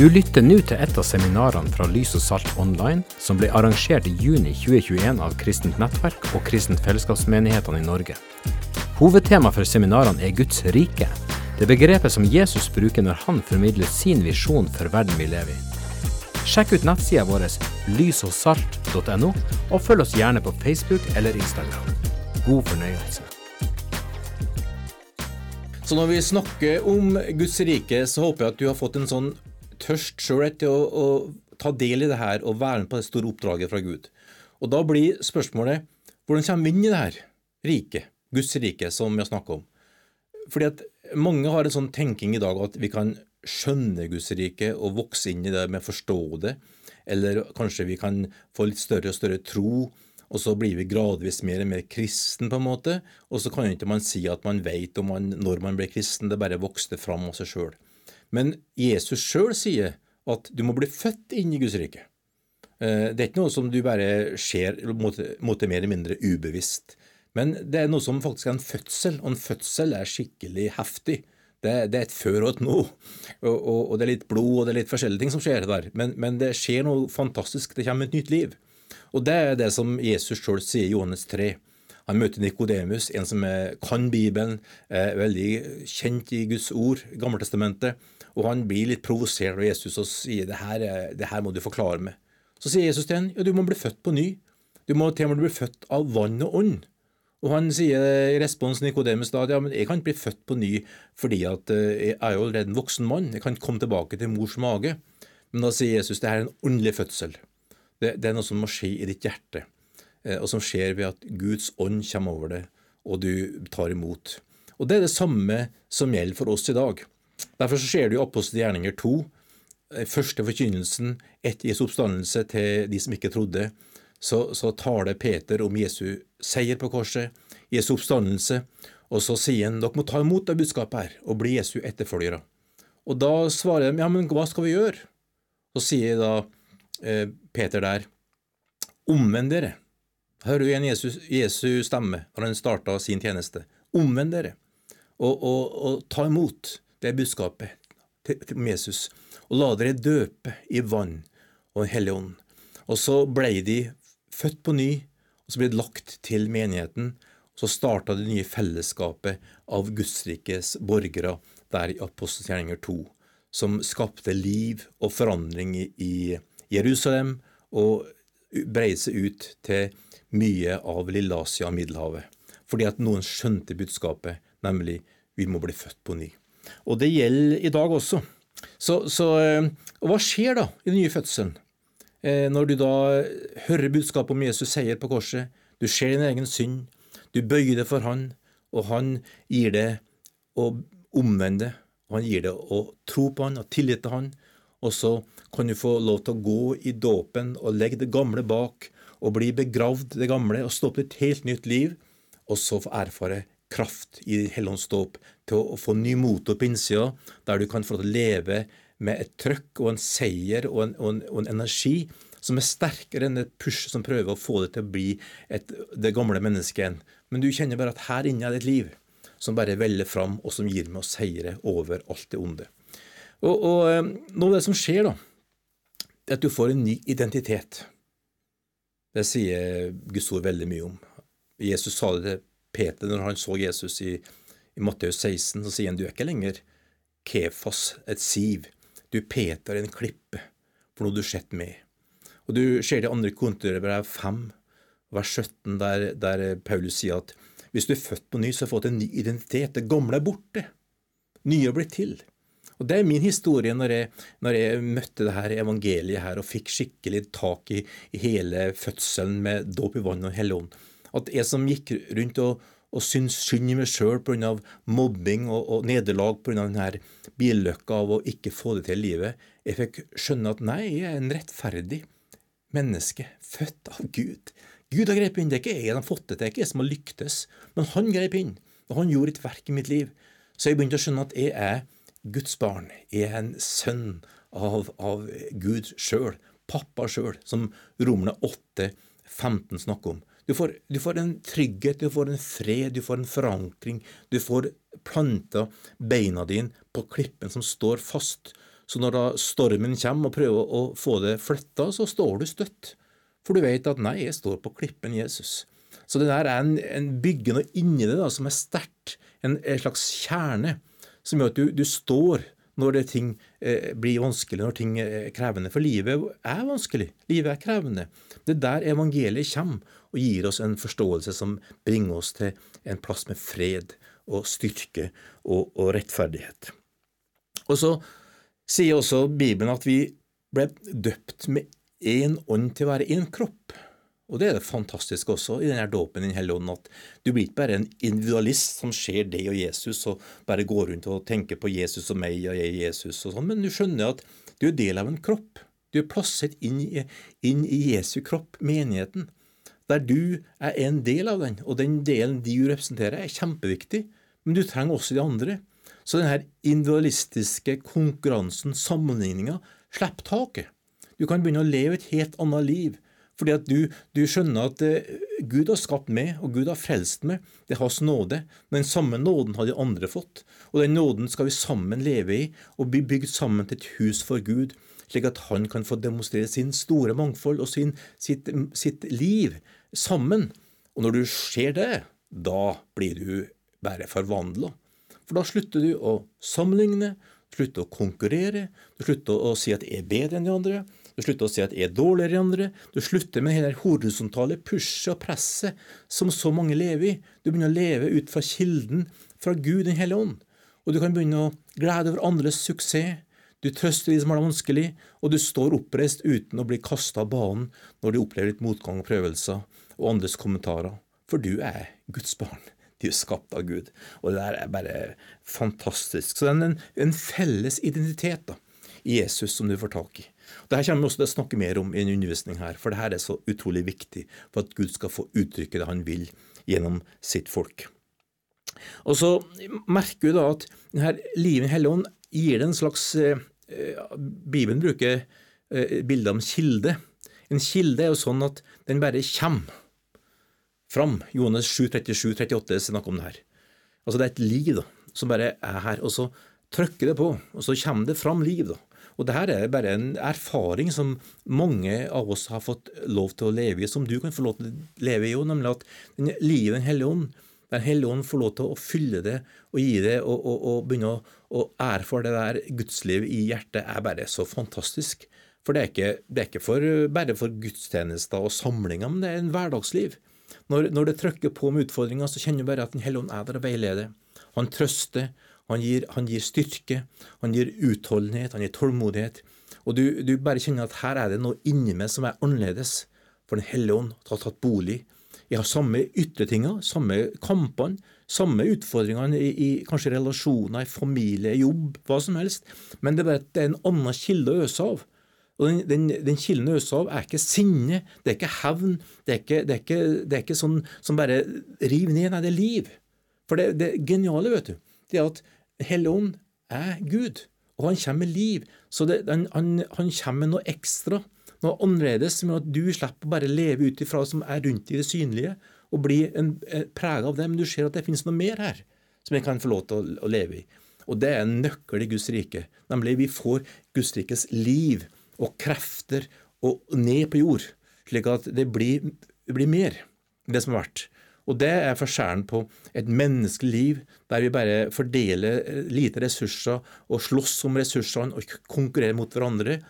Du lytter nå til et av seminarene fra Lys og Salt Online, som ble arrangert i juni 2021 av Kristent Nettverk og Kristent Fellesskapsmenighetene i Norge. Hovedtema for seminarene er Guds rike, det begrepet som Jesus bruker når han formidler sin visjon for verden vi lever i. Sjekk ut nettsida vår lysogsalt.no, og følg oss gjerne på Facebook eller Instagram. God fornøyelse. Så når vi snakker om Guds rike, så håper jeg at du har fått en sånn tørst sjøl etter å, å, ta del i det her og være med på det store oppdraget fra Gud. Og da blir spørsmålet hvordan kommer vi inn i det her riket, Guds rike, som vi har snakka om? Fordi at mange har en sånn tenking i dag at vi kan skjønne Guds rike og vokse inn i det med å forstå det, eller kanskje vi kan få litt større og større tro og så blir vi gradvis mer og mer kristen, på en måte, og så kan ikke man si at man vet man, når man ble kristen, det bare vokste fram av seg sjøl. Men Jesus sjøl sier at du må bli født inn i Guds rike. Eh, det er ikke noe som du bare ser mot, mot mer eller mindre ubevisst. Men det er noe som faktisk er en fødsel, og en fødsel er skikkelig heftig. Det, det er et før og et nå, og, og, og, det er litt blod og det er litt forskjellige ting som skjer der. Men, men det skjer noe fantastisk, det kommer et nytt liv. Og det er det som Jesus sjøl sier i Johannes 3. Han møter Nikodemus, en som kan Bibelen, er veldig kjent i Guds ord, Gammeltestamentet, og han blir litt provosert av Jesus og sier det her, det her må du forklare meg. Så sier Jesus til ham ja, du må bli født på ny. Du må til og med bli født av vann og ånd. Og han sier i respons Nikodemus da at ja, men jeg kan ikke bli født på ny fordi at eh, jeg er jo allerede en voksen mann. Jeg kan ikke komme tilbake til mors mage. Men da sier Jesus det her er en åndelig fødsel. Det, det, er noe som må skje i ditt hjerte, eh, og som skjer ved at Guds ånd kommer over deg, og du tar imot. Og Det er det samme som gjelder for oss i dag. Derfor så ser du i Apostel gjerninger 2, eh, første forkynnelsen etter Jesu oppstandelse til de som ikke trodde, så, så taler Peter om Jesu seier på korset, Jesu oppstandelse, og så sier han dere må ta imot det budskapet her og bli Jesu etterfølgere. Og da svarer de ja, men hva skal vi gjøre? Så sier da Eh, Peter der Omvend dere. Hører du igjen Jesus, Jesu stemme når han starta sin tjeneste. Omvend dere, og, og, og, ta imot det er budskapet til Jesus. Og la dere døpe i vann og Den hellige ånd. Og så ble de født på ny, og så ble de lagt til menigheten. Og så starta det nye fellesskapet av Gudsrikes borgere der i Apostelgjerninger 2, som skapte liv og forandring i, Jerusalem og breide seg ut til mye av Lilleasia og Middelhavet. Fordi at noen skjønte budskapet, nemlig vi må bli født på ny. Og det gjelder i dag også. Så, så og hva skjer da i den nye fødselen? Eh, når du da hører budskapet om Jesus seier på korset, du ser din egen synd, du bøyer deg for Han, og Han gir det å omvende, Han gir det å tro på Han og tillit til Han, og så kan du få lov til å gå i dåpen og legge det gamle bak, og bli begravd det gamle og stå opp et helt nytt liv, og så få erfare kraft i Helligånds dåp til å få ny motor på innsida, der du kan få leve med et trøkk og en seier og en, og en, og en energi som er sterkere enn et push som prøver å få det til å bli et, det gamle mennesket. Men du kjenner bare at her inne er det et liv som bare veller fram, og som gir meg å seire over alt det onde. Og, og eh, Noe av det som skjer, da, er at du får en ny identitet. Det sier Guds ord veldig mye om. Jesus sa det Peter når han så Jesus i, i Matteus 16. Så sier han du er ikke lenger Kefas, et siv. Du Peter, en klippe, for noe du sett med. Og Du ser det andre kontorbrev 5, vers 17, der, der, Paulus sier at hvis du er født på ny, så har du fått en ny identitet. Det gamle er borte. Nye er blitt til. Og Det er min historie når jeg, når jeg møtte det her evangeliet her og fikk skikkelig tak i, i hele fødselen med dåp i vann og hellig ånd. At jeg som gikk rundt og, og syntes synd i meg sjøl pga. mobbing og, og nederlag pga. denne billykka av å ikke få det til i livet, jeg fikk skjønne at nei, jeg er en rettferdig menneske, født av Gud. Gud har grepet inn. Det er ikke jeg som har fått det til, det er ikke jeg som har lyktes, men han grep inn. Og han gjorde et verk i mitt liv. Så jeg begynte å skjønne at jeg er Guds barn Jeg er en sønn av, av Gud sjøl, pappa sjøl, som Romerne 8, 15 snakker om. Du får, du får, en trygghet, du får en fred, du får en forankring. Du får planta beina dine på klippen som står fast, Så når da stormen kommer og prøver å få det flytta, så står du støtt. For du vet at nei, jeg står på klippen Jesus. Så det der er en, en bygge noe inni det da, som er sterkt, en, en, slags kjerne, som gjør at du, du står når ting eh, blir vanskelig, når ting er krevende. For livet er vanskelig, livet er krevende. Det er der evangeliet kommer og gir oss en forståelse som bringer oss til en plass med fred og styrke og, og rettferdighet. Og så sier også Bibelen at vi ble døpt med én ånd til å være én kropp. Og det er det fantastiske også i denne dåpen i Den hellige ånd, at du blir ikke bare en individualist som ser deg og Jesus og bare går rundt og tenker på Jesus og meg og jeg Jesus og sånn, men du skjønner at du er del av en kropp. Du er plasset inn i, inn i Jesu kropp, menigheten, der du er en del av den, og den delen de du representerer, er kjempeviktig, men du trenger også de andre. Så denne individualistiske konkurransen, sammenligninga, slipp taket. Du kan begynne å leve et helt annet liv fordi at du, du skjønner at eh, Gud har skapt meg, og Gud har frelst meg. Det er Hans nåde. Den samme nåden har de andre fått. Og den nåden skal vi sammen leve i, og bli bygd sammen til et hus for Gud, slik at Han kan få demonstrere sin store mangfold og sin, sitt, sitt liv sammen. Og når du ser det, da blir du bare forvandla. For da slutter du å sammenligne, slutter å konkurrere, du slutter å si at jeg er bedre enn de andre. Du slutter å si at jeg er dårligere enn andre. Du slutter med det horisontale pushet og presset som så mange lever i. Du begynner å leve ut fra kilden, fra Gud Den hellige ånd. Og du kan begynne å glede over andres suksess. Du trøster de som har det vanskelig, og du står oppreist uten å bli kasta av banen når du opplever litt motgang og prøvelser og andres kommentarer. For du er Guds barn. Du er skapt av Gud. Og det der er bare fantastisk. Så det er en, en felles identitet da, i Jesus som du får tak i. Dette kommer vi også til å snakke mer om i en undervisning her, for dette er så utrolig viktig for at Gud skal få uttrykke det han vil gjennom sitt folk. Og så merker vi da at denne livet i Hellige Ånd gir det en slags eh, Bibelen bruker eh, bildet om kilde. En kilde er jo sånn at den bare kommer fram. Johannes 7, 37, 38 snakker om det her. Altså Det er et liv da, som bare er her, og så trykker det på, og så kommer det fram liv. da. Og dette er bare en erfaring som mange av oss har fått lov til å leve i, som du kan få lov til å leve i òg, nemlig at den livet Den hellige ånd Den hellige ånd får lov til å fylle det og gi det og, og, og begynne å erfare det der gudslivet i hjertet, er bare så fantastisk. For det er ikke, det er ikke for, bare for gudstjenester og samlinger, men det er en hverdagsliv. Når, når det trykker på med utfordringer, så kjenner du bare at Den hellige ånd er der og veileder. Han trøster, han gir, han gir, styrke, han gir utholdenhet, han gir tålmodighet. Og du, du, bare kjenner at her er det noe inni meg som er annerledes. For Den hellige ånd har tatt bolig. Jeg har samme ytre tinga, samme kampene, samme utfordringene i, i, kanskje relasjoner, i familie, jobb, hva som helst. Men det er bare det er en annen kilde å øse av. Og den, den, den kilden å øse av er ikke sinne, det er ikke hevn, det er ikke, det er ikke, det er ikke sånn som bare river ned. Nei, det er liv. For det, det geniale, vet du, det er at Hellige Ånd er Gud, og han kommer med liv. Så det, han, han, han, kommer med noe ekstra, noe annerledes, som gjør at du slipper å bare leve ut ifra som er rundt i det synlige, og bli prega av det. Men du ser at det finnes noe mer her som jeg kan få lov til å, å leve i. Og det er en nøkkel i Guds rike. Nemlig vi får Guds rikes liv og krefter og ned på jord, slik at det blir, det blir mer det som har vært. Og det er forskjellen på et menneskelig liv der vi bare fordeler eh, lite ressurser og slåss om ressursene og konkurrerer mot hverandre.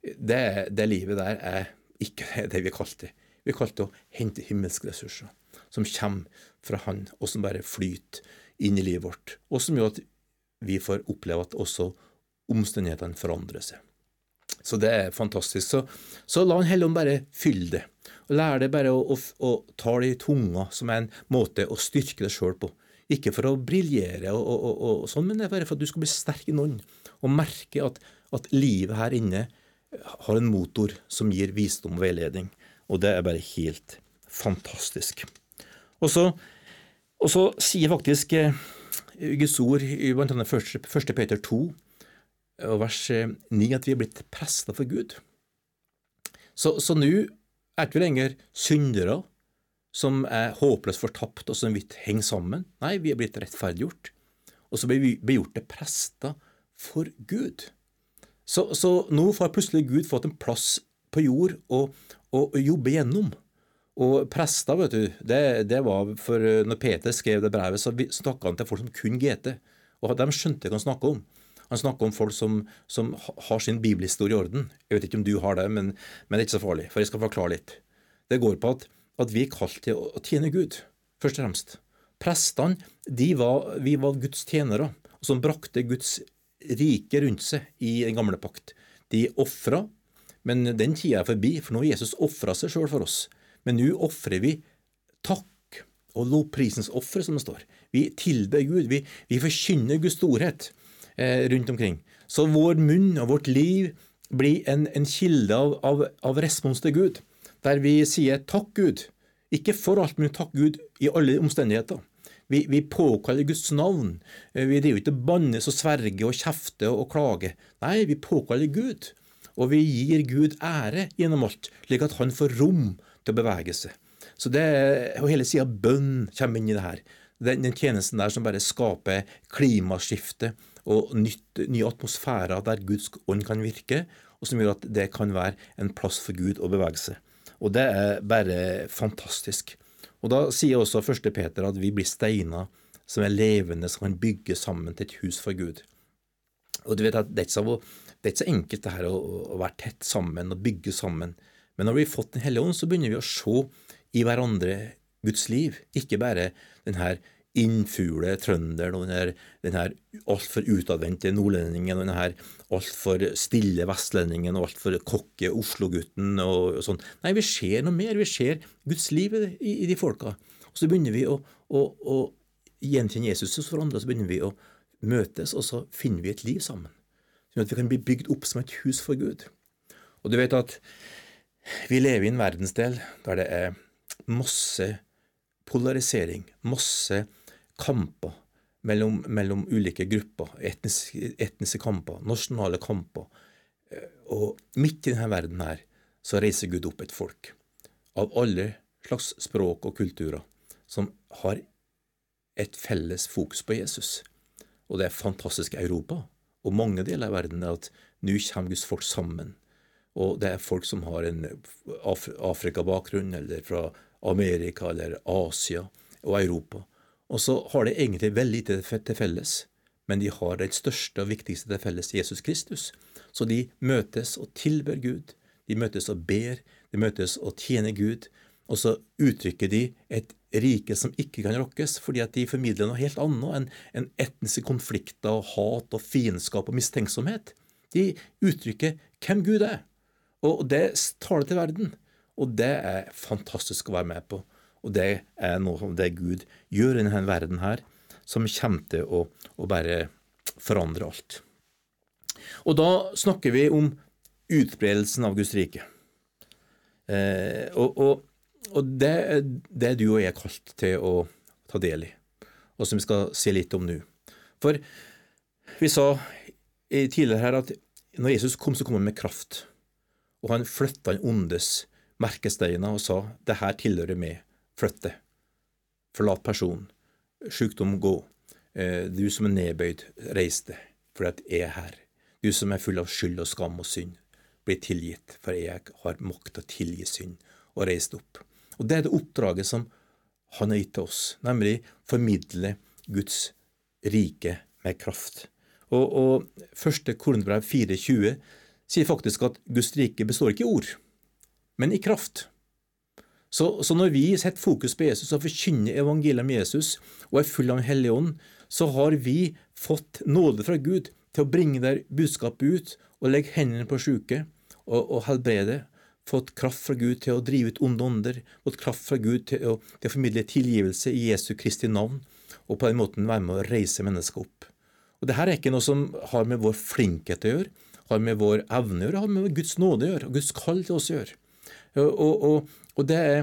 Det, det livet der er ikke det vi kalte det. Vi kalte det å hente himmelske ressurser som kommer fra Han, og som bare flyter inn i livet vårt, og som gjør at vi får oppleve at også omstendighetene forandrer seg. Så det er fantastisk. Så, så la Han Hellige bare fylle det. Og Lær deg bare å, å, å, ta det i tunga, som er en måte å styrke deg sjøl på. Ikke for å briljere, og, og, og, sånn, men det er bare for at du skal bli sterk i noen, og merke at, at, livet her inne har en motor som gir visdom og veiledning. Og det er bare helt fantastisk. Og så, og sier faktisk eh, Guds ord i bl.a. 1. Peter 2, vers 9, eh, at vi er blitt prester for Gud. Så nå er ikke vi lenger syndere som er håpløst fortapt og som vidt henger sammen. Nei, vi er blitt rettferdiggjort. Og så blir vi gjort til prester for Gud. Så, så nå får plutselig Gud fått en plass på jord å, å jobbe gjennom. Og prester, vet du, det, det, var for Når Peter skrev det brevet, så snakka han til folk som kun GT. Og de skjønte hva han snakka om. Han snakker om folk som, som, har sin bibelhistorie i orden. Jeg vet ikke om du har det, men, men, det er ikke så farlig, for jeg skal forklare litt. Det går på at, at vi er kalt til å, tjene Gud, først og fremst. Prestene, var, vi var Guds tjenere, som brakte Guds rike rundt seg i den gamle pakt. De ofra, men den tida er forbi, for nå har Jesus ofra seg sjøl for oss. Men nå ofrer vi takk og lovprisens offer, som det står. Vi tilber Gud. Vi, vi forkynner Guds storhet rundt omkring. Så vår munn og vårt liv blir en, en kilde av, av, av, respons til Gud, der vi sier takk, Gud. Ikke for alt, men takk, Gud, i alle omstendigheter. Vi, vi påkaller Guds navn. Eh, vi driver ikke bannes og sverger og kjefter og klager. Nei, vi påkaller Gud. Og vi gir Gud ære gjennom alt, slik at han får rom til å bevege seg. Så det, og Hele sida bønn kommer inn i det her. Den, den, tjenesten der som bare skaper klimaskifte og nytt, nye atmosfærer der Guds ånd kan virke, og som gjør at det kan være en plass for Gud å bevege seg. Og det er bare fantastisk. Og Da sier også 1. Peter at vi blir steiner som er levende, som kan bygge sammen til et hus for Gud. Og du vet at Det er ikke så, er ikke så enkelt det her å, å, være tett sammen og bygge sammen. Men når vi har fått Den hellige ånd, så begynner vi å se i hverandre Guds liv. Ikke bare den her innfule trønderen og den her, altfor utadvendte nordlendingen og den her altfor stille vestlendingen og altfor kokke Oslo-gutten og, og, sånn. Nei, vi ser noe mer. Vi ser Guds liv i, i de folka. Og Så begynner vi å, å, å gjenkjenne Jesus hos hverandre, og så begynner vi å møtes, og så finner vi et liv sammen. Sånn at vi kan bli bygd opp som et hus for Gud. Og du vet at vi lever i en verdensdel der det er masse polarisering, masse kamper mellom, mellom ulike grupper, etniske, etniske, kamper, nasjonale kamper. Eh, og midt i denne verden her så reiser Gud opp et folk av alle slags språk og kulturer som har et felles fokus på Jesus. Og det er fantastisk Europa og mange deler av verden at nå kommer Guds folk sammen og det er folk som har en Af Afrikabakgrunn, eller fra Amerika eller Asia og Europa. Og så har de egentlig veldig lite til felles, men de har det største og viktigste til felles, Jesus Kristus. Så de møtes og tilber Gud. De møtes og ber. De møtes og tjener Gud. Og så uttrykker de et rike som ikke kan rokkes, fordi at de formidler noe helt annet enn en etniske konflikter og hat og fiendskap og mistenksomhet. De uttrykker hvem Gud er. Og det tar det til verden. Og det er fantastisk å være med på. Og det er noe det Gud gjør i denne verden her, som kommer til å, å bare forandre alt. Og da snakker vi om utbredelsen av Guds rike. Eh, og, og, og det, det er du og jeg kalt til å ta del i, og som vi skal se litt om nå. For vi sa tidligere her at når Jesus kom, så kom han med kraft og han flytta den ondes merkesteiner og sa det her tilhører meg, flytt det, forlat personen, sykdom gå, eh, du som er nedbøyd, reis deg, for jeg er her, du som er full av skyld og skam og synd, bli tilgitt, for jeg har makt til å tilgi synd, og reist opp. Og Det er det oppdraget som han har gitt til oss, nemlig formidle Guds rike med kraft. Og, og første Kornbrev 4,20 sier faktisk at Guds rike består ikke i ord, men i kraft. Så, så når vi setter fokus på Jesus og forkynner evangeliet om Jesus og er full av Den hellige ånd, så har vi fått nåde fra Gud til å bringe der budskapet ut og legge hendene på syke og, og helbrede. Fått kraft fra Gud til å drive ut onde ånder, fått kraft fra Gud til å, til å formidle tilgivelse i Jesu Kristi navn, og på den måten være med å reise mennesker opp. Og Dette er ikke noe som har med vår flinkhet å gjøre, har med vår evne å gjøre, har med Guds nåde å gjøre, og Guds kall til oss å gjøre. Og, og, og, det er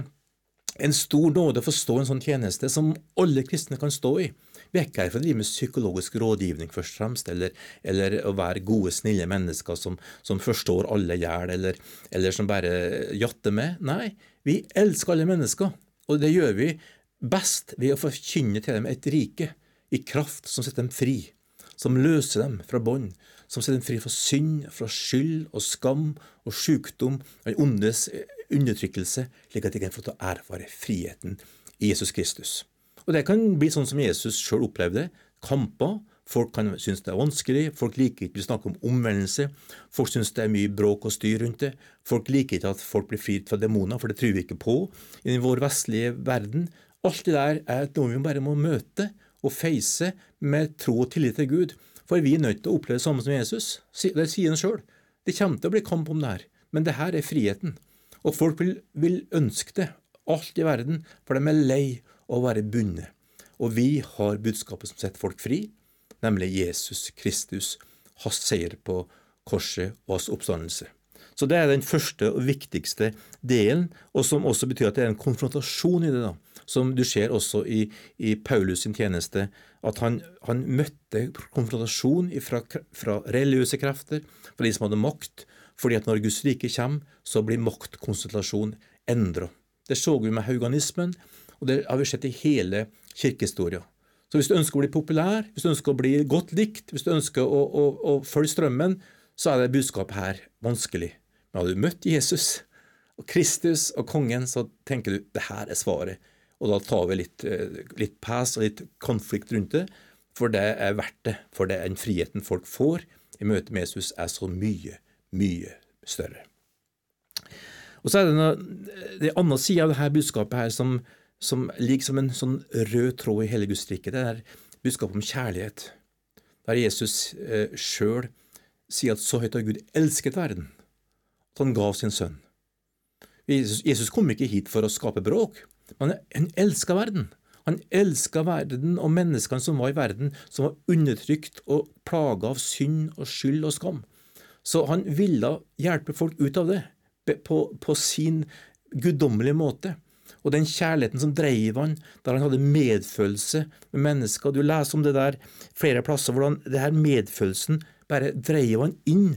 en stor nåde å forstå en sånn tjeneste som alle kristne kan stå i. Vi er ikke her for å drive med psykologisk rådgivning, først og fremst, eller, eller å være gode, snille mennesker som, som forstår alle hjel, eller, eller som bare jatter med. Nei, vi elsker alle mennesker, og det gjør vi best ved å forkynne til dem et rike i kraft som setter dem fri som løser dem fra bånd, som setter dem fri fra synd, fra skyld og skam og sykdom og den ondes undertrykkelse, slik at de kan få til å erfare friheten i Jesus Kristus. Og Det kan bli sånn som Jesus sjøl opplevde kamper. Folk kan synes det er vanskelig, folk liker ikke å snakke om omvendelse, folk synes det er mye bråk og styr rundt det, folk liker ikke at folk blir fridd fra demoner, for det tror vi ikke på i vår vestlige verden. Alt det der er noe vi bare må møte og face med tro og tillit til Gud. For vi er nødt til å oppleve det samme som Jesus. Det sier han sjøl. Det kommer til å bli kamp om det her, men det her er friheten. Og folk vil, vil ønske det, alt i verden, for de er lei av å være bundet. Og vi har budskapet som setter folk fri, nemlig Jesus Kristus, hans seier på korset og hans oppstandelse. Så Det er den første og viktigste delen, og som også betyr at det er en konfrontasjon i det. da, Som du ser også i, i Paulus sin tjeneste, at han, han møtte konfrontasjon fra, fra religiøse krefter, fra de som hadde makt, fordi at når Guds rike kommer, så blir maktkonsentrasjon endra. Det så vi med hauganismen, og det har vi sett i hele kirkehistoria. Så hvis du ønsker å bli populær, hvis du ønsker å bli godt likt, hvis du ønsker å, å, å følge strømmen, så er det budskapet her vanskelig. Men hadde du møtt Jesus og Kristus og kongen, så tenker du det her er svaret. Og da tar vi litt, eh, litt pass og litt konflikt rundt det, for det er verdt det. For det er den friheten folk får i møte med Jesus, er så mye, mye større. Og så er det noe, det andre sida av dette budskapet her som, som ligger som en sånn rød tråd i hele Guds rike. Det er budskapet om kjærlighet. Der Jesus eh, sjøl sier at så høyt har Gud elsket verden, at han gav sin sønn. Jesus, Jesus kom ikke hit for å skape bråk, men han elska verden. Han elska verden og menneskene som var i verden, som var undertrykt og plaga av synd og skyld og skam. Så han ville hjelpe folk ut av det på, på sin guddommelige måte. Og den kjærligheten som dreiv han, der han hadde medfølelse med mennesker. Du leser om det der flere plasser, hvordan det her medfølelsen bare dreiv han inn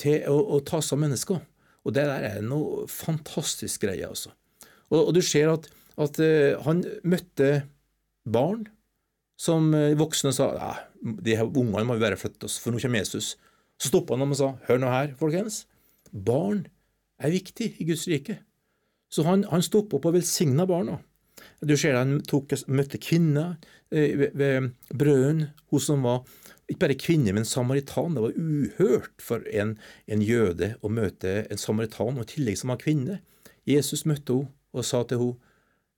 til å, å ta seg av mennesker. Og det der er noe fantastisk greie, altså. Og, og du ser at, at uh, han møtte barn som uh, voksne sa ja, de her ungene må vi bare flytte oss, for nå kommer Jesus. Så stoppa han dem og sa hør nå her, folkens. Barn er viktig i Guds rike. Så han, han stoppa opp og velsigna barna. Du ser Han tok, møtte kvinner eh, ved, ved brøden, hun som var ikke bare kvinne, men samaritan. Det var uhørt for en, en jøde å møte en samaritan, og i tillegg som var kvinne. Jesus møtte henne og sa til henne,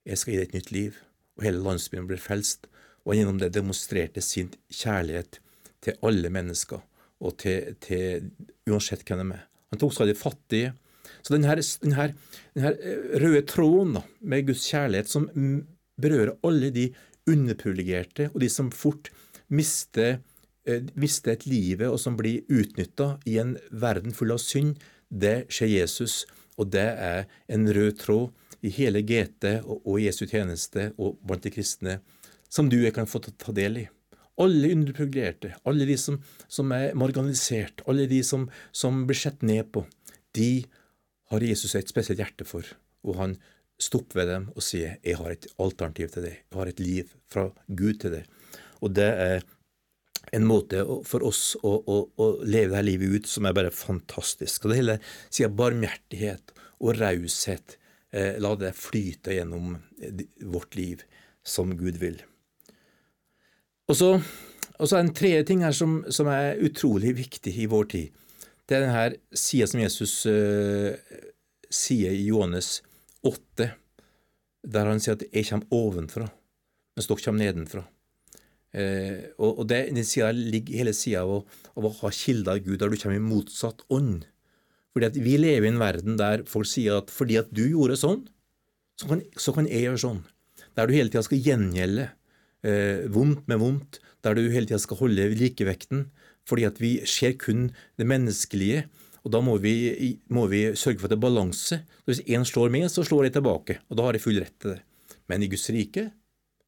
jeg skal gi deg et nytt liv. Og hele landsbyen ble frelst, og gjennom det demonstrerte sin kjærlighet til alle mennesker, og til, til uansett hvem de er. Han tok seg av de fattige, så denne, denne, denne eh, røde tråden da, med Guds kjærlighet som berører alle de underprivilegerte og de som fort mister, eh, mister et livet og som blir utnytta i en verden full av synd, det skjer Jesus, og det er en rød tråd i hele GT og, og Jesu tjeneste og blant de kristne som du kan få ta del i. Alle underprivilegerte, alle de som, som, er marginalisert, alle de som, som blir sett ned på, de har Jesus et spesielt hjerte for, og han stopper ved dem og sier 'Jeg har et alternativ til deg. Jeg har et liv fra Gud til deg'. Og det er en måte for oss å, å, å leve dette livet ut som er bare fantastisk. Og det hele sier barmhjertighet og raushet. Eh, la det flyte gjennom vårt liv som Gud vil. Og så, og så er det en tredje ting her som, som er utrolig viktig i vår tid. Det er denne sida som Jesus uh, sier i Johannes 8, der han sier at 'jeg kommer ovenfra, mens dere kommer nedenfra'. Uh, og, og det, den sida ligger hele sida av, av, å ha kilder av Gud, der du kommer i motsatt ånd. Fordi at Vi lever i en verden der folk sier at fordi at du gjorde sånn, så kan, så kan jeg gjøre sånn. Der du hele tida skal gjengjelde uh, vondt med vondt, der du hele tida skal holde likevekten fordi at vi ser kun det menneskelige. Og Da må vi, må vi sørge for at det er balanse. Hvis én slår med, så slår jeg tilbake. Og da har jeg full rett til det. Men i Guds rike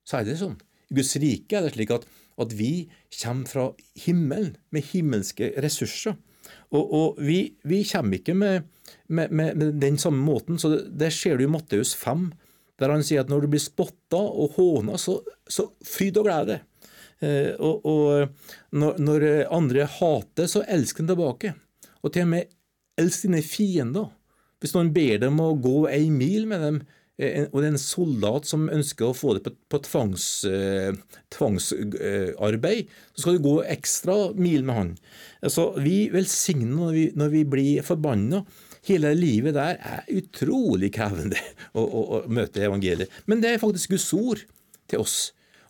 så er det sånn. I Guds rike er det slik at, at vi kommer fra himmelen med himmelske ressurser. Og, og vi, vi, kommer ikke med, med, med, den samme måten. så Det, det ser du i Matteus 5, der han sier at når du blir spotta og håna, så, så fryd og glede. Eh, og, og når, når, andre hater, så elsker han tilbake. Og til og med elsk dine fiender. Hvis noen ber dem å gå ei mil med dem, og det er en soldat som ønsker å få det på, på tvangs, eh, tvangsarbeid, så skal du gå ekstra mil med han. Altså, vi velsigner når vi, når vi blir forbanna. Hele livet der er utrolig krevende å, å, å, møte evangeliet. Men det er faktisk Guds ord til oss,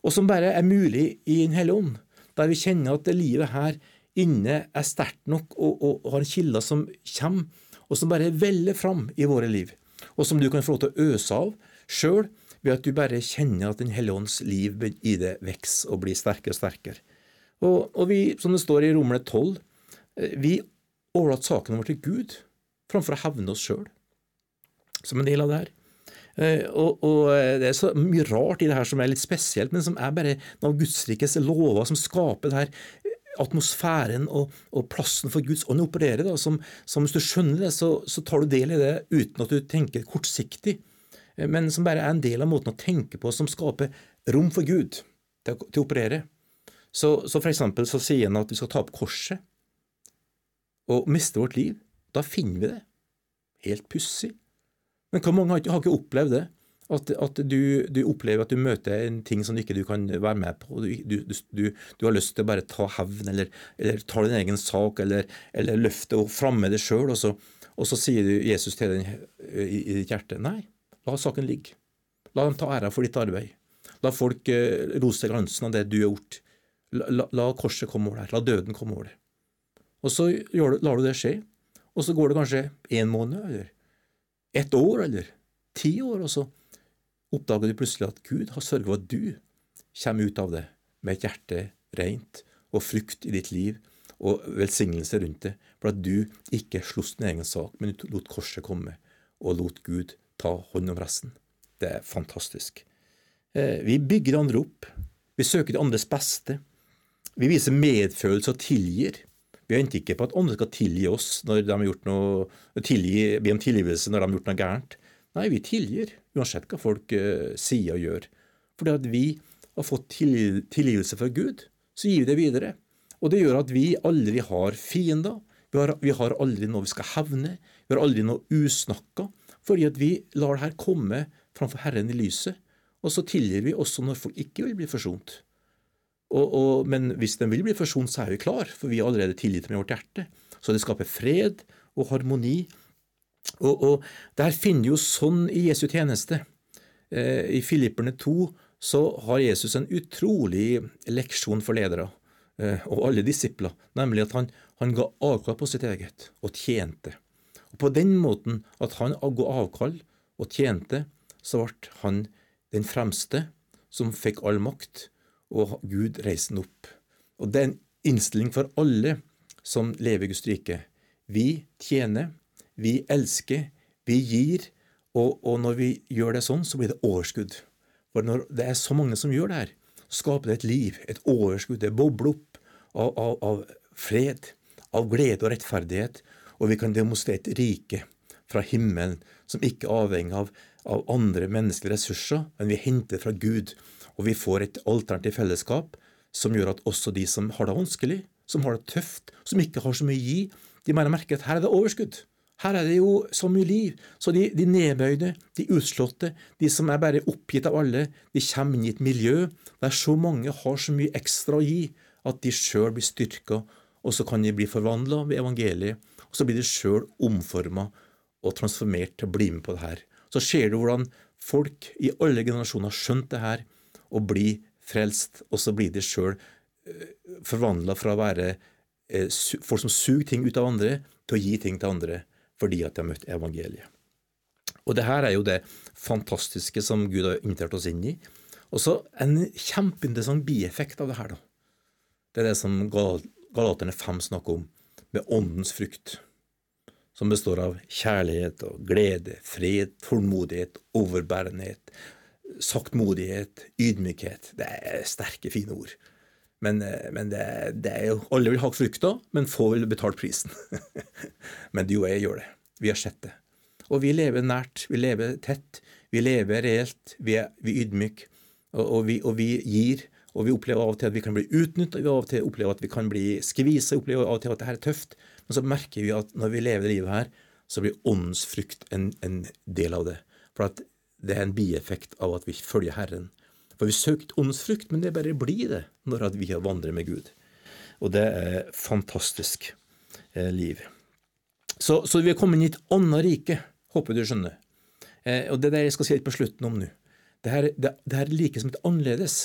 og som bare er mulig i En hellige ånd. Der vi kjenner at det livet her inne er sterkt nok og, og, og har kilder som kommer, og som bare veller fram i våre liv og som du kan få lov til å øse av sjøl ved at du bare kjenner at Den hellige ånds liv i det vokser og blir sterkere og sterkere. Og, og, vi, som det står i Romerne 12, eh, vi overlater saken vår til Gud framfor å hevne oss sjøl som en del av det her. Eh, og, og, eh, Det er så mye rart i det her som er litt spesielt, men som er bare noen av Gudsrikets lover som skaper det her atmosfæren og, og, plassen for Guds ånd opererer. Da, som, som, Hvis du skjønner det, så, så, tar du del i det uten at du tenker kortsiktig, eh, men som bare er en del av måten å tenke på som skaper rom for Gud til, til å operere. Så, så for eksempel så sier han at vi skal ta opp korset og miste vårt liv. Da finner vi det. Helt pussig. Men hvor mange har ikke, har ikke opplevd det? At, at du, du, opplever at du møter en ting som ikke du kan være med på. Du, du, du har lyst til å bare ta hevn, eller, eller ta din egen sak, eller, eller løfte og framme det sjøl, og, og, så sier du Jesus til den i, i ditt hjerte nei, la saken ligge. La dem ta æra for ditt arbeid. La folk eh, rose glansen av det du har gjort. La, la, la, korset komme over deg. La døden komme over deg. Og så lar du det skje. Og så går det kanskje én måned, eller ett år, eller ti år, og så oppdager du plutselig at Gud har sørget for at du kommer ut av det med et hjerte rent og frukt i ditt liv og velsignelse rundt det, for at du ikke sloss din egen sak, men du lot korset komme og lot Gud ta hånd om resten. Det er fantastisk. Eh, vi bygger andre opp. Vi søker de andres beste. Vi viser medfølelse og tilgir. Vi venter ikke på at ånden skal tilgi oss når de har gjort noe, tilgi, be om tilgivelse når de har gjort noe gærent. Nei, vi tilgir, uansett hva folk uh, sier og gjør. Fordi at vi har fått tilgivelse fra Gud, så gir vi det videre. Og det gjør at vi aldri har fiender. Vi har, vi har aldri noe vi skal hevne. Vi har aldri noe usnakka. Fordi at vi lar det her komme framfor Herren i lyset. Og så tilgir vi også når folk ikke vil bli forsont. Og, og, men hvis den vil bli forsont, så er vi klar, for vi har allerede tilgitt med vårt hjerte. Så det skaper fred og harmoni og, og Der finner jo sånn i Jesu tjeneste. Eh, I Filipperne 2 så har Jesus en utrolig leksjon for ledere eh, og alle disipler, nemlig at han, han ga avkall på sitt eget og tjente. Og På den måten at han ga avkall og tjente, så ble han den fremste som fikk all makt, og Gud reiser den opp. Og Det er en innstilling for alle som lever i Guds rike. Vi tjener, vi elsker, vi gir, og, og, når vi gjør det sånn, så blir det overskudd. For når det er så mange som gjør det her, skaper det et liv, et overskudd. Det bobler opp av, av, av fred, av glede og rettferdighet, og vi kan demonstrere et rike fra himmelen som ikke er avhengig av, av andre menneskelige ressurser, men vi henter fra Gud. Og vi får et alternativt fellesskap som gjør at også de som har det vanskelig, som har det tøft, som ikke har så mye å gi, de bare merker at her er det overskudd. Her er det jo så mye liv. Så de, de nedbøyde, de utslåtte, de som er bare oppgitt av alle, de kommer inn i et miljø der så mange har så mye ekstra å gi at de sjøl blir styrka, og så kan de bli forvandla ved evangeliet, og så blir de sjøl omforma og transformert til å bli med på det her. Så ser du hvordan folk i alle generasjoner har skjønt det her og blir frelst, og så blir de sjøl eh, forvandla fra å være eh, folk som suger ting ut av andre, til å gi ting til andre fordi at de har møtt evangeliet. Og det her er jo det fantastiske som Gud har invitert oss inn i. Og så en kjempeinteressant bieffekt av det her, da. Det er det som Galaterne 5 snakker om, med åndens frukt. Som består av kjærlighet og glede, fred, tålmodighet, overbærenhet, saktmodighet, ydmykhet. Det er sterke, fine ord. Men, eh, men det, det, er jo, alle vil ha frukta, men få vil betale prisen. men du og jeg gjør det. Vi har sett det. Og vi lever nært, vi lever tett, vi lever reelt, vi er, vi ydmyke, og, og, vi, og, vi, gir, Og vi opplever av og til at vi kan bli utnytta, vi av og til opplever at vi kan bli skvisa, opplever av og til at det her er tøft. Men så merker vi at når vi lever livet her, så blir åndsfrykt en, en del av det. For det er en bieffekt av at vi følger Herren. For vi søkte åndsfrukt, men det bare blir det når vi har vandret med Gud. Og det er fantastisk eh, liv. Så, så, vi er kommet inn i et annet rike, håper du skjønner. Eh, og det er det jeg skal si litt på slutten om nå. Det her, det, det her er like som et annerledes.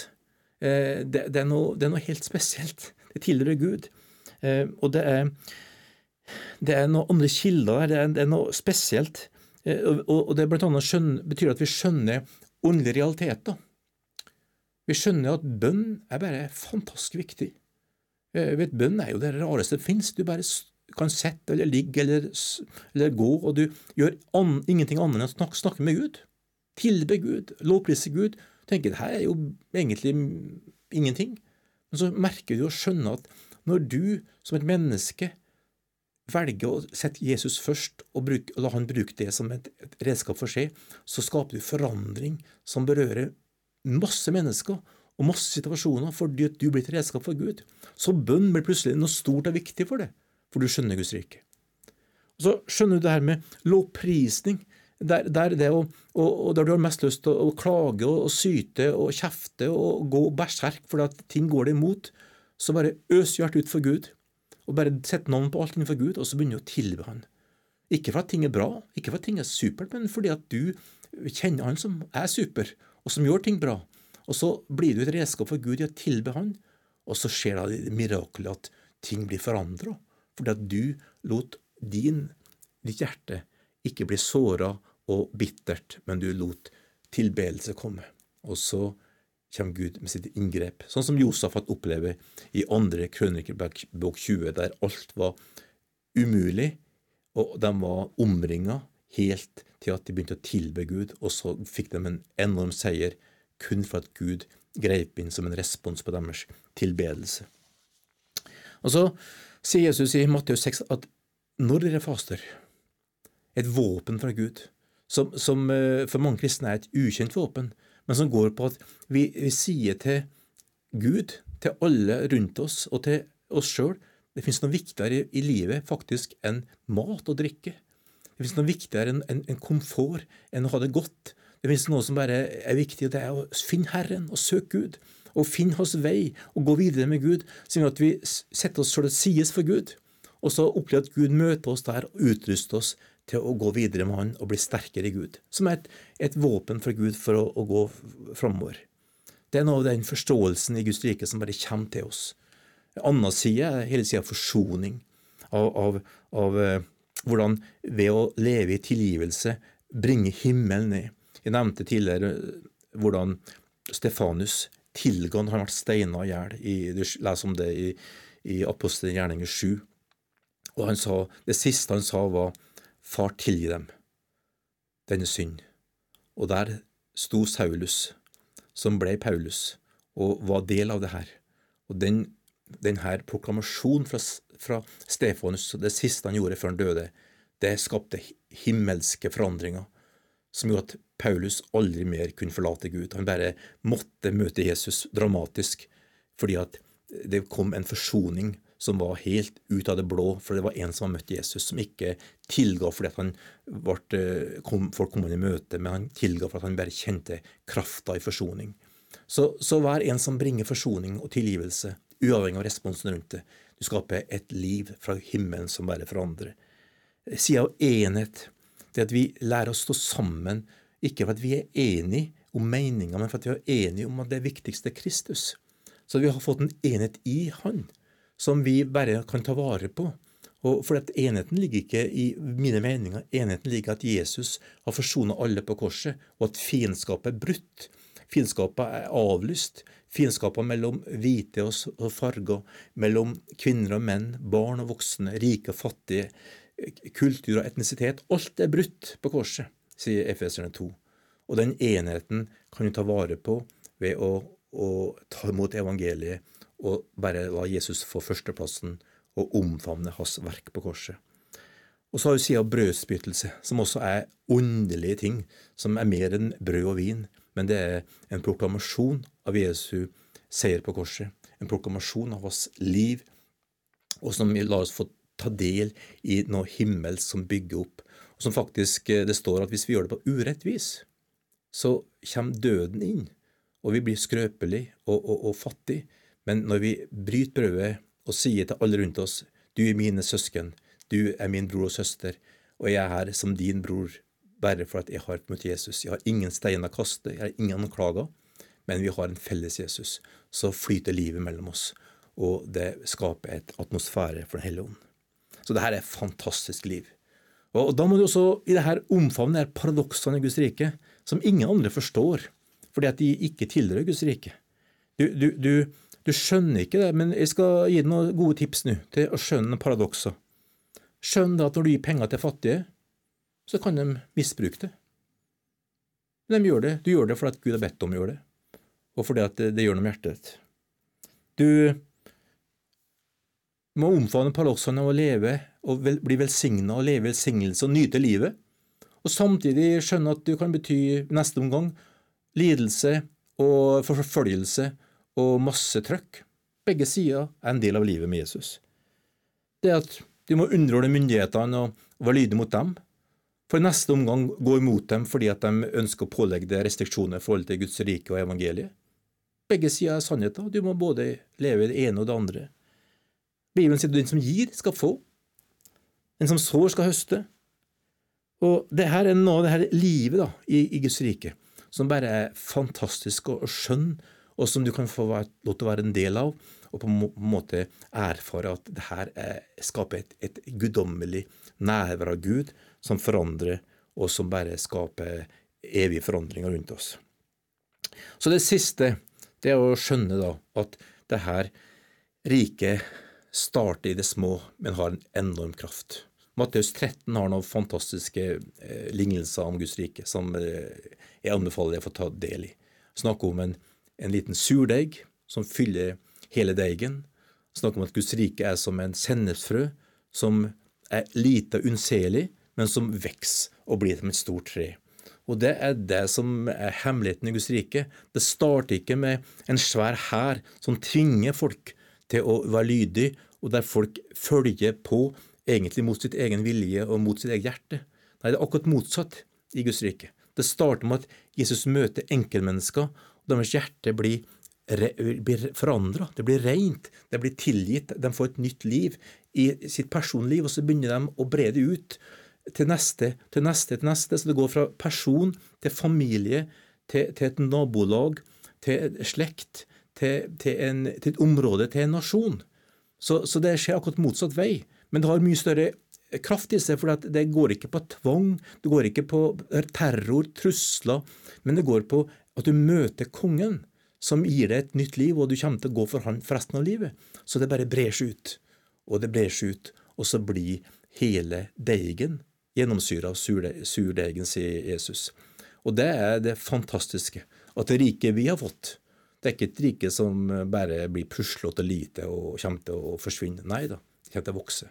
Eh, det, det, er noe, det, er noe, helt spesielt. Det tilhører Gud. Eh, og det er, det er noen andre kilder der. Det er, noe spesielt. Eh, og, det blant annet skjønner, betyr at vi skjønner åndelige realiteter. Vi skjønner at bønn er bare fantastisk viktig. Vet, bønn er jo det rareste som finnes. Du bare kan sitte eller ligge eller, eller, gå, og du gjør an, ingenting annet enn å snakke, snakke, med Gud. Tilbe Gud, lovprise Gud. tenker det her er jo egentlig ingenting. Men så merker du og skjønner at når du som et menneske velger å sette Jesus først og, bruke, og la han bruke det som et, et redskap for seg, så skaper du forandring som berører masse mennesker og masse situasjoner fordi at du blir et redskap for Gud. Så bønn blir plutselig noe stort og viktig for deg for du skjønner Guds rike. Og Så skjønner du det her med lovprisning. Der, der, det og, og der du har mest lyst til å, å klage og, og, syte og kjefte og gå berserk fordi at ting går deg imot, så bare øs hjertet ut for Gud. Og bare setter navn på alt innenfor Gud, og så begynner du å tilbe Han. Ikke for at ting er bra, ikke for at ting er supert, men fordi at du kjenner Han som er super, og som gjør ting bra. Og så blir du et redskap for Gud i å tilbe Han, og så skjer det mirakelet at ting blir forandra fordi at du lot din, ditt hjerte ikke bli såra og bittert, men du lot tilbedelse komme. Og så kommer Gud med sitt inngrep, sånn som Josafat opplever i andre krønikerbok 20, der alt var umulig, og de var omringa helt til at de begynte å tilbe Gud, og så fikk de en enorm seier kun for at Gud greip inn som en respons på deres tilbedelse. Og så sier Jesus i Matteus 6 at når dere faster, et våpen fra Gud, som, som, eh, for mange kristne er et ukjent våpen, men som går på at vi, vi sier til Gud, til alle rundt oss og til oss sjøl, det finnes noe viktigere i, i, livet faktisk enn mat og drikke. Det finnes noe viktigere enn en, en komfort, enn å ha det godt. Det finnes noe som bare er viktig, og det er å finne Herren og søke Gud og finne hans vei og gå videre med Gud, sånn at vi setter oss selv til sides for Gud. Og så opplever at Gud møter oss der og utruster oss til å gå videre med Han og bli sterkere i Gud. Som er et, et våpen for Gud for å, å gå framover. Det er noe av den forståelsen i Guds rike som bare kommer til oss. En annen side er hele tida forsoning. Av, av, av uh, hvordan ved å leve i tilgivelse bringe himmelen ned. Jeg nevnte tidligere hvordan Stefanus tilga han ble steina i hjel. Du leser om det i, i Apostelen gjerninger 7. Og han sa, det siste han sa, var Far, tilgi dem denne synd. Og der sto Saulus, som ble Paulus, og var del av det her. Og den, den her proklamasjonen fra, fra Stefanus, det siste han gjorde før han døde, det skapte himmelske forandringer som gjorde at Paulus aldri mer kunne forlate Gud. Han bare måtte møte Jesus dramatisk fordi at det kom en forsoning som var helt ut av det blå, for det var en som hadde møtt Jesus, som ikke tilga fordi at han ble, eh, kom, folk kom han i møte, men han tilga for at han bare kjente krafta i forsoning. Så, så vær en som bringer forsoning og tilgivelse, uavhengig av responsen rundt det. Du skaper et liv fra himmelen som bare forandrer. Sida av enhet det at vi lærer å stå sammen, ikke for at vi er enige om meninga, men for at vi er enige om at det viktigste er Kristus. Så vi har fått en enhet i Han, som vi bare kan ta vare på. Og for at Enheten ligger ikke i mine meninger, enheten ligger i at Jesus har forsona alle på korset, og at fiendskapet er brutt. Fiendskapet er avlyst. Fiendskapet mellom hvite og farger, mellom kvinner og menn, barn og voksne, rike og fattige, kultur og etnisitet. Alt er brutt på korset, sier Efeserne 2. Og den enheten kan vi ta vare på ved å, å ta imot evangeliet og bare la Jesus få førsteplassen og omfavne hans verk på korset. Og så har vi sida brødspyttelse, som også er underlige ting, som er mer enn brød og vin, men det er en proklamasjon av Jesu seier på korset. En proklamasjon av hans liv, og som lar oss få ta del i noe himmelsk som bygger opp. Og som faktisk eh, det står at hvis vi gjør det på urett vis, så kommer døden inn, og vi blir skrøpelige og, og, og fattig. Men når vi bryter brødet og sier til alle rundt oss du er mine søsken, du er min bror og søster, og jeg er her som din bror bare for at jeg har møtt Jesus. Jeg har ingen steiner å kaste, jeg har ingen anklager, men vi har en felles Jesus. Så flyter livet mellom oss, og det skaper et atmosfære for Den hellige ånd. Så det her er et fantastisk liv. Og Da må du også i det her paradoksene i Guds rike, som ingen andre forstår, fordi at de ikke tilhører Guds rike. Du, du, du, du, skjønner ikke det, men jeg skal gi deg noen gode tips nå til å skjønne paradokser. Skjønn at når du gir penger til fattige, så kan de misbruke det. Men de gjør det. Du gjør det fordi Gud har bedt dem å gjøre det, og fordi det, det gjør noe med hjertet ditt. Du må omfavne paradoksene å leve og vel, bli velsigna og leve velsignelse og nyte livet, og samtidig skjønne at du kan bety neste omgang lidelse og forfølgelse og masse trøkk. Begge sider er en del av livet med Jesus. Det at du må underholde myndighetene og være lydig mot dem, for i neste omgang gå imot dem fordi at de ønsker å pålegge deg restriksjoner i forhold til Guds rike og evangeliet. Begge sider er sannheter. Du må både leve i det ene og det andre. Bibelen sier at den som gir, skal få. Den som sår, skal høste. Og det her er noe av det her livet da, i, i Guds rike som bare er fantastisk å, skjønne, og som du kan få lov til å være en del av, og på en måte erfare at det her er, skaper et, et guddommelig nærvær av Gud som forandrer, og som bare skaper evige forandringer rundt oss. Så det siste det er å skjønne da at det her riket starter i det små, men har en enorm kraft. Matteus 13 har noen fantastiske eh, lignelser om Guds rike som eh, jeg anbefaler deg å få ta del i. Snakke om en, en liten surdeig som fyller hele deigen. Snakker om at Guds rike er som en sennepsfrø som er lite unnselig, men som vokser og blir som et stort tre. Og det er det som er hemmeligheten i Guds rike. Det starter ikke med en svær hær som tvinger folk til å være lydig, og der folk følger på egentlig mot sitt egen vilje og mot sitt eget hjerte. Nei, det er akkurat motsatt i Guds rike. Det starter med at Jesus møter enkeltmennesker, deres hjerte blir, blir forandra. Det blir rent, det blir tilgitt, de får et nytt liv i sitt personliv, og så begynner de å bre det ut til neste, til neste, til neste. Så det går fra person til familie, til, til et nabolag, til slekt, til, til, en, til, et område, til en nasjon. Så, så, det skjer akkurat motsatt vei. Men det har mye større kraft i seg, for det går ikke på tvang, det går ikke på terror, trusler, men det går på at du møter kongen, som gir deg et nytt liv, og du kommer til å gå for han for resten av livet. Så det bare brer seg ut, og det brer seg ut, og så blir hele deigen gjennomsyra av surdeigen, sier Jesus. Og det er det fantastiske. At det riket vi har fått, det er ikke et rike som bare blir puslete lite og kommer til å forsvinne. Nei da, det kommer til å vokse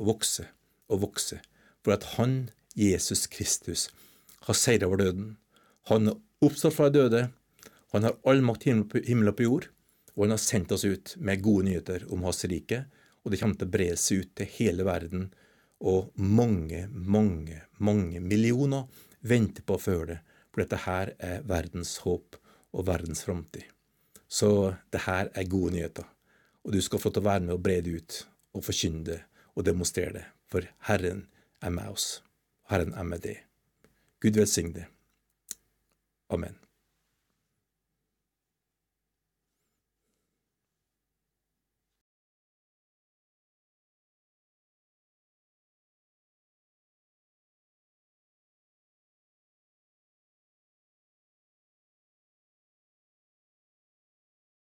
og vokse og vokse. For at han, Jesus Kristus, har seira over døden. Han er oppstått fra de døde. Han har all makt himmel og på jord. Og han har sendt oss ut med gode nyheter om hans rike. Og det kommer til å bre seg ut til hele verden og mange, mange, mange millioner venter på å få høre det. For dette her er verdens håp og verdens framtid. Så det her er gode nyheter. Og du skal få til å være med og bre det ut og forkynne det og demonstrere det. For Herren er med oss. Herren er med deg. Gud velsigne deg. Amen.